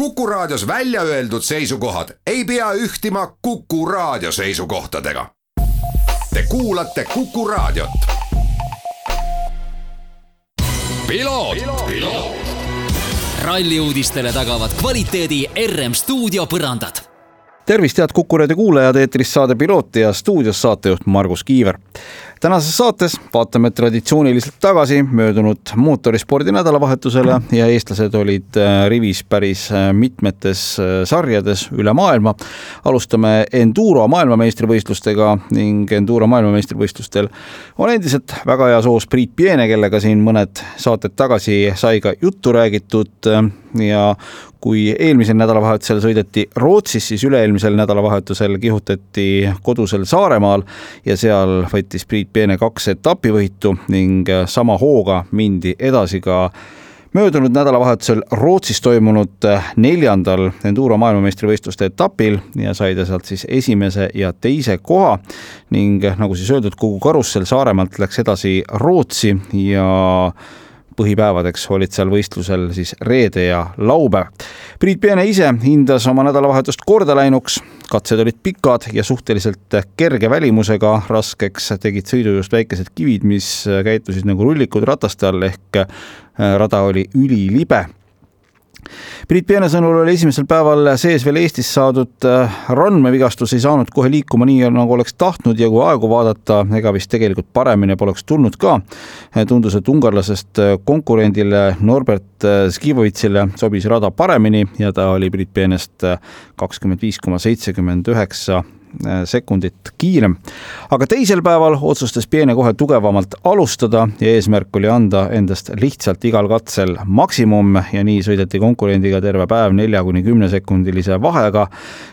Kuku Raadios välja öeldud seisukohad ei pea ühtima Kuku Raadio seisukohtadega. Te kuulate Kuku Raadiot. ralli uudistele tagavad kvaliteedi RM stuudio põrandad tervist, head Kuku raadio kuulajad, eetris saade Piloot ja stuudios saatejuht Margus Kiiver tänases saates vaatame traditsiooniliselt tagasi möödunud mootorispordi nädalavahetusele ja eestlased olid äh, rivis päris äh, mitmetes äh, sarjades üle maailma. alustame Enduro maailmameistrivõistlustega ning Enduro maailmameistrivõistlustel on endiselt väga hea soos Priit Piene, kellega siin mõned saated tagasi sai ka juttu räägitud ja kui eelmisel nädalavahetusel sõideti Rootsis, siis üle-eelmisel nädalavahetusel kihutati kodusel Saaremaal ja seal võttis Priit Piene kaks etapivõitu ning sama hooga mindi edasi ka möödunud nädalavahetusel Rootsis toimunud neljandal Enduro maailmameistrivõistluste etapil ja sai ta sealt siis esimese ja teise koha ning nagu siis öeldud, kogu karussell Saaremaalt läks edasi Rootsi ja põhipäevadeks olid seal võistlusel siis reede ja laupäev. Priit Peene ise hindas oma nädalavahetust kordaläinuks, katsed olid pikad ja suhteliselt kerge välimusega, raskeks tegid sõidu just väikesed kivid, mis käitusid nagu rullikud rataste all ehk rada oli ülilibe Priit Peene sõnul oli esimesel päeval sees veel Eestis saadud äh, randmevigastus, ei saanud kohe liikuma nii, nagu oleks tahtnud ja kui aegu vaadata, ega vist tegelikult paremini poleks tulnud ka. tundus, et ungarlasest äh, konkurendile Norbert äh, Skivovitsile sobis rada paremini ja ta oli Priit Peenest kakskümmend viis koma seitsekümmend üheksa sekundit kiirem. aga teisel päeval otsustas Piene kohe tugevamalt alustada ja eesmärk oli anda endast lihtsalt igal katsel maksimum ja nii sõideti konkurendiga terve päev nelja kuni kümne sekundilise vahega.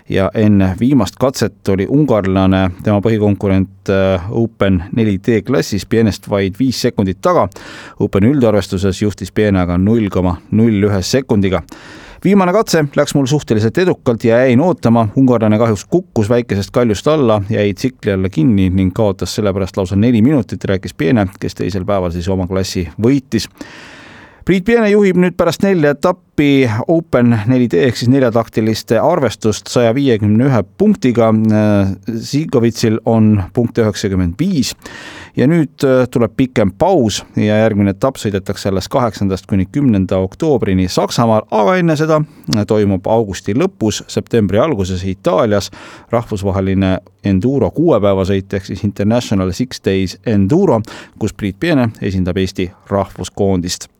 ja enne viimast katset oli ungarlane, tema põhikonkurent äh, Open 4D klassis Pienest vaid viis sekundit taga. Openi üldarvestuses juhtis Piene aga null koma null ühe sekundiga viimane katse läks mul suhteliselt edukalt ja jäin ootama, ungarlane kahjuks kukkus väikesest kaljust alla, jäi tsikli alla kinni ning kaotas sellepärast lausa neli minutit, rääkis Piene, kes teisel päeval siis oma klassi võitis Priit Piene juhib nüüd pärast nelja etappi Open 4D ehk siis neljataktiliste arvestust saja viiekümne ühe punktiga. Zigovitsil on punkte üheksakümmend viis. Ja nüüd äh, tuleb pikem paus ja järgmine etapp sõidetakse alles kaheksandast kuni kümnenda oktoobrini Saksamaal, aga enne seda toimub augusti lõpus, septembri alguses Itaalias rahvusvaheline enduro kuuepäevasõit ehk siis International Six Days Enduro, kus Priit Piene esindab Eesti rahvuskoondist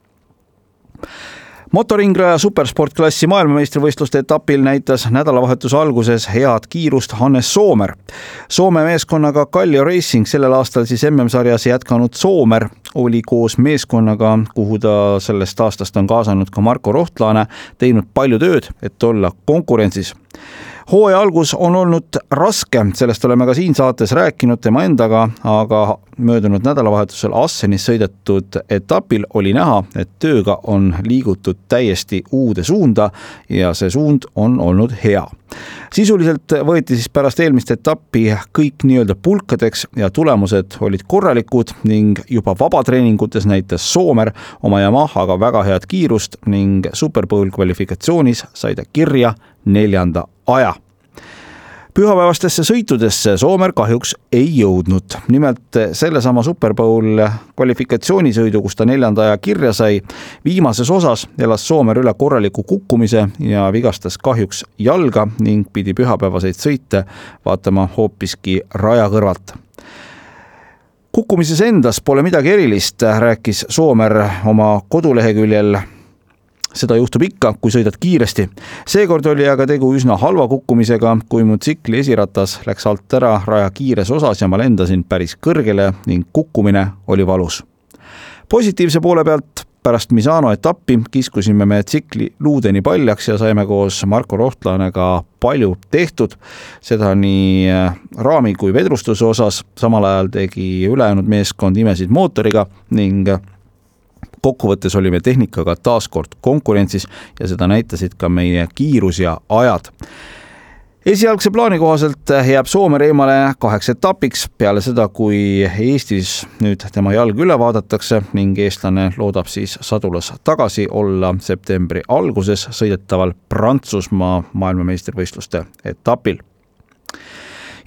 motoringraja supersportklassi maailmameistrivõistluste etapil näitas nädalavahetuse alguses head kiirust Hannes Soomer. Soome meeskonnaga Kallio Racing sellel aastal siis MM-sarjas jätkanud Soomer oli koos meeskonnaga, kuhu ta sellest aastast on kaasanud ka Marko Rohtlaane, teinud palju tööd, et olla konkurentsis hooaja algus on olnud raske, sellest oleme ka siin saates rääkinud tema endaga, aga möödunud nädalavahetusel Assenis sõidetud etapil oli näha, et tööga on liigutud täiesti uude suunda ja see suund on olnud hea. sisuliselt võeti siis pärast eelmist etappi kõik nii-öelda pulkadeks ja tulemused olid korralikud ning juba vabatreeningutes näitas Soomer oma Yamahaga väga head kiirust ning Super Bowl kvalifikatsioonis sai ta kirja neljanda aja. Pühapäevastesse sõitudesse Soomer kahjuks ei jõudnud. nimelt sellesama Super Bowl kvalifikatsioonisõidu, kus ta neljanda aja kirja sai, viimases osas elas Soomer üle korraliku kukkumise ja vigastas kahjuks jalga ning pidi pühapäevaseid sõite vaatama hoopiski raja kõrvalt. Kukkumises endas pole midagi erilist, rääkis Soomer oma koduleheküljel seda juhtub ikka, kui sõidad kiiresti. seekord oli aga tegu üsna halva kukkumisega, kui mu tsikli esiratas läks alt ära raja kiires osas ja ma lendasin päris kõrgele ning kukkumine oli valus. positiivse poole pealt pärast Misano etappi kiskusime me tsikli luudeni paljaks ja saime koos Marko Rohtlanega palju tehtud, seda nii äh, raami kui vedrustuse osas, samal ajal tegi ülejäänud meeskond imesid mootoriga ning kokkuvõttes olime tehnikaga taas kord konkurentsis ja seda näitasid ka meie kiirus ja ajad. Esialgse plaani kohaselt jääb Soome Reimale kaheks etapiks peale seda, kui Eestis nüüd tema jalg üle vaadatakse ning eestlane loodab siis Sadulas tagasi olla septembri alguses sõidetaval Prantsusmaa maailmameistrivõistluste etapil.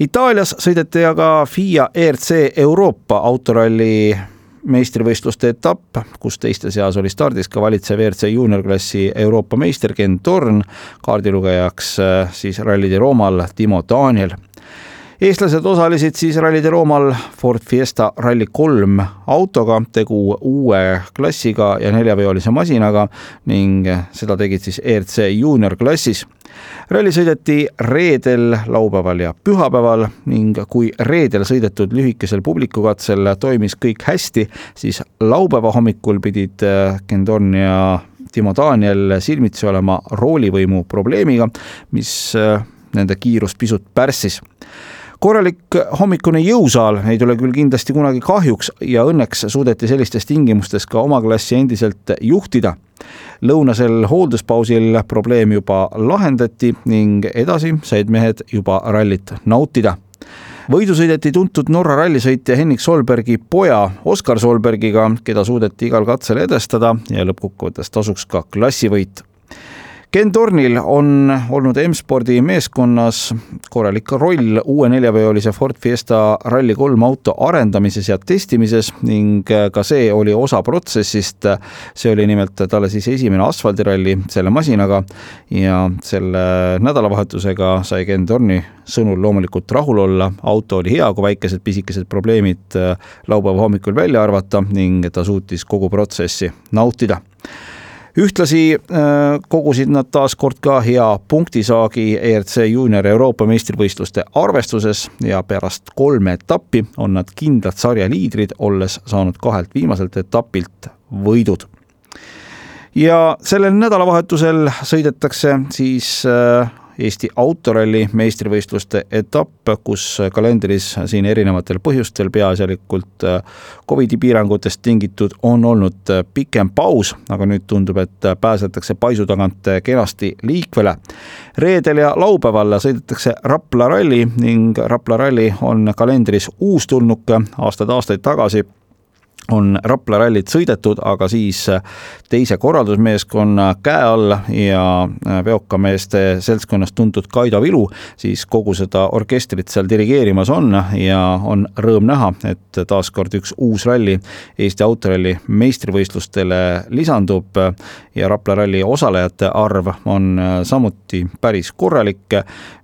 Itaalias sõideti aga FIA ERC Euroopa autoralli meistrivõistluste etapp, kus teiste seas oli stardis ka valitsev WRC juuniorklassi Euroopa meister Ken Torn, kaardilugejaks äh, siis Rally di Romal Timo Daniel eestlased osalesid siis Rally di Romal Ford Fiesta Rally kolm autoga, tegu uue klassiga ja neljaveolise masinaga ning seda tegid siis ERC juuniorklassis ralli sõideti reedel, laupäeval ja pühapäeval ning kui reedel sõidetud lühikesel publikukatsel toimis kõik hästi, siis laupäeva hommikul pidid äh, Ken Torn ja Timo Daniel silmitsi olema roolivõimu probleemiga, mis äh, nende kiirust pisut pärssis korralik hommikune jõusaal ei tule küll kindlasti kunagi kahjuks ja õnneks suudeti sellistes tingimustes ka oma klassi endiselt juhtida. lõunasel hoolduspausil probleem juba lahendati ning edasi said mehed juba rallit nautida võidu sõideti tuntud Norra rallisõitja Henrik Solbergi poja Oskar Solbergiga, keda suudeti igal katsel edestada ja lõppkokkuvõttes tasuks ka klassivõit Ken Tornil on olnud M-spordi meeskonnas korralik roll uue neljaveolise Ford Fiesta Rally3 auto arendamises ja testimises ning ka see oli osa protsessist. see oli nimelt talle siis esimene asfaldiralli selle masinaga ja selle nädalavahetusega sai Ken Torni sõnul loomulikult rahul olla, auto oli hea, kui väikesed pisikesed probleemid laupäeva hommikul välja arvata ning ta suutis kogu protsessi nautida ühtlasi äh, kogusid nad taas kord ka hea punktisaagi ERC juunior Euroopa meistrivõistluste arvestuses ja pärast kolme etappi on nad kindlad sarja liidrid, olles saanud kahelt viimaselt etapilt võidud. ja sellel nädalavahetusel sõidetakse siis äh, Eesti autoralli meistrivõistluste etapp, kus kalendris siin erinevatel põhjustel, peaasjalikult äh, Covidi piirangutest tingitud, on olnud äh, pikem paus, aga nüüd tundub, et pääsetakse paisu tagant kenasti liikvele. reedel ja laupäeval sõidetakse Rapla ralli ning Rapla ralli on kalendris uustulnuke aastaid-aastaid tagasi on Rapla rallit sõidetud, aga siis teise korraldusmeeskonna käe all ja veokameeste seltskonnast tuntud Kaido Vilu siis kogu seda orkestrit seal dirigeerimas on ja on rõõm näha, et taaskord üks uus ralli Eesti autoralli meistrivõistlustele lisandub ja Rapla ralli osalejate arv on samuti päris korralik.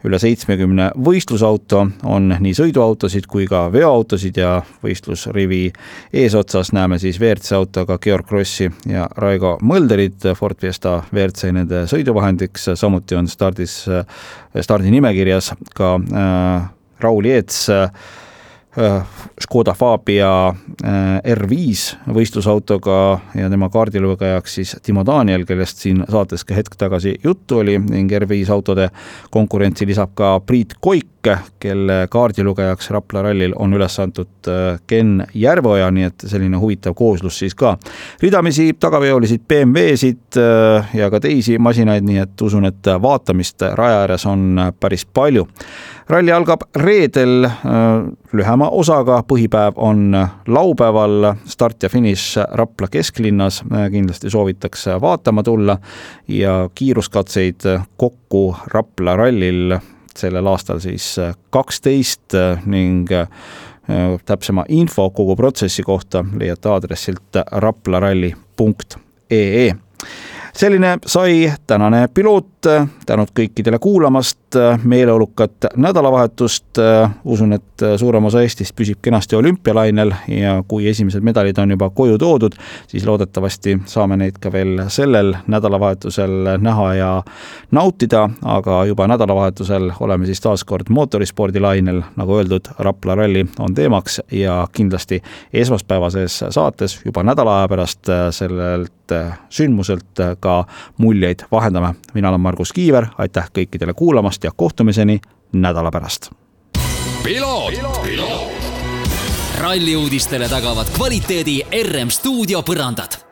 üle seitsmekümne võistlusauto on nii sõiduautosid kui ka veoautosid ja võistlusrivi eesotsas otsas näeme siis WRC autoga Georg Krossi ja Raigo Mölderit, Ford Fiesta WRC nende sõiduvahendiks, samuti on stardis, stardinimekirjas ka äh, Raul Jeets äh, Škoda Fabia äh, R5 võistlusautoga ja tema kaardilugejaks siis Timo Daniel, kellest siin saates ka hetk tagasi juttu oli ning R5 autode konkurentsi lisab ka Priit Koik, kelle kaardilugejaks Rapla rallil on üles antud äh, Ken Järveoja, nii et selline huvitav kooslus siis ka. ridamisi tagaveolisid BMW-sid äh, ja ka teisi masinaid, nii et usun, et vaatamist raja ääres on päris palju. ralli algab reedel äh, lühema osaga, põhipäev on laupäeval, start ja finiš Rapla kesklinnas, kindlasti soovitakse vaatama tulla ja kiiruskatseid kokku Rapla rallil sellel aastal siis kaksteist ning äh, täpsema info kogu protsessi kohta leiate aadressilt raplaralli.ee selline sai tänane piloot, tänud kõikidele kuulamast, meeleolukat nädalavahetust, usun, et suurem osa Eestist püsib kenasti olümpialainel ja kui esimesed medalid on juba koju toodud, siis loodetavasti saame neid ka veel sellel nädalavahetusel näha ja nautida, aga juba nädalavahetusel oleme siis taas kord mootorispordilainel, nagu öeldud, Rapla ralli on teemaks ja kindlasti esmaspäevases saates juba nädala aja pärast sellelt sündmuselt ka muljeid vahendame. mina olen Margus Kiiver, aitäh kõikidele kuulamast ja kohtumiseni nädala pärast. ralli uudistele tagavad kvaliteedi RM stuudio põrandad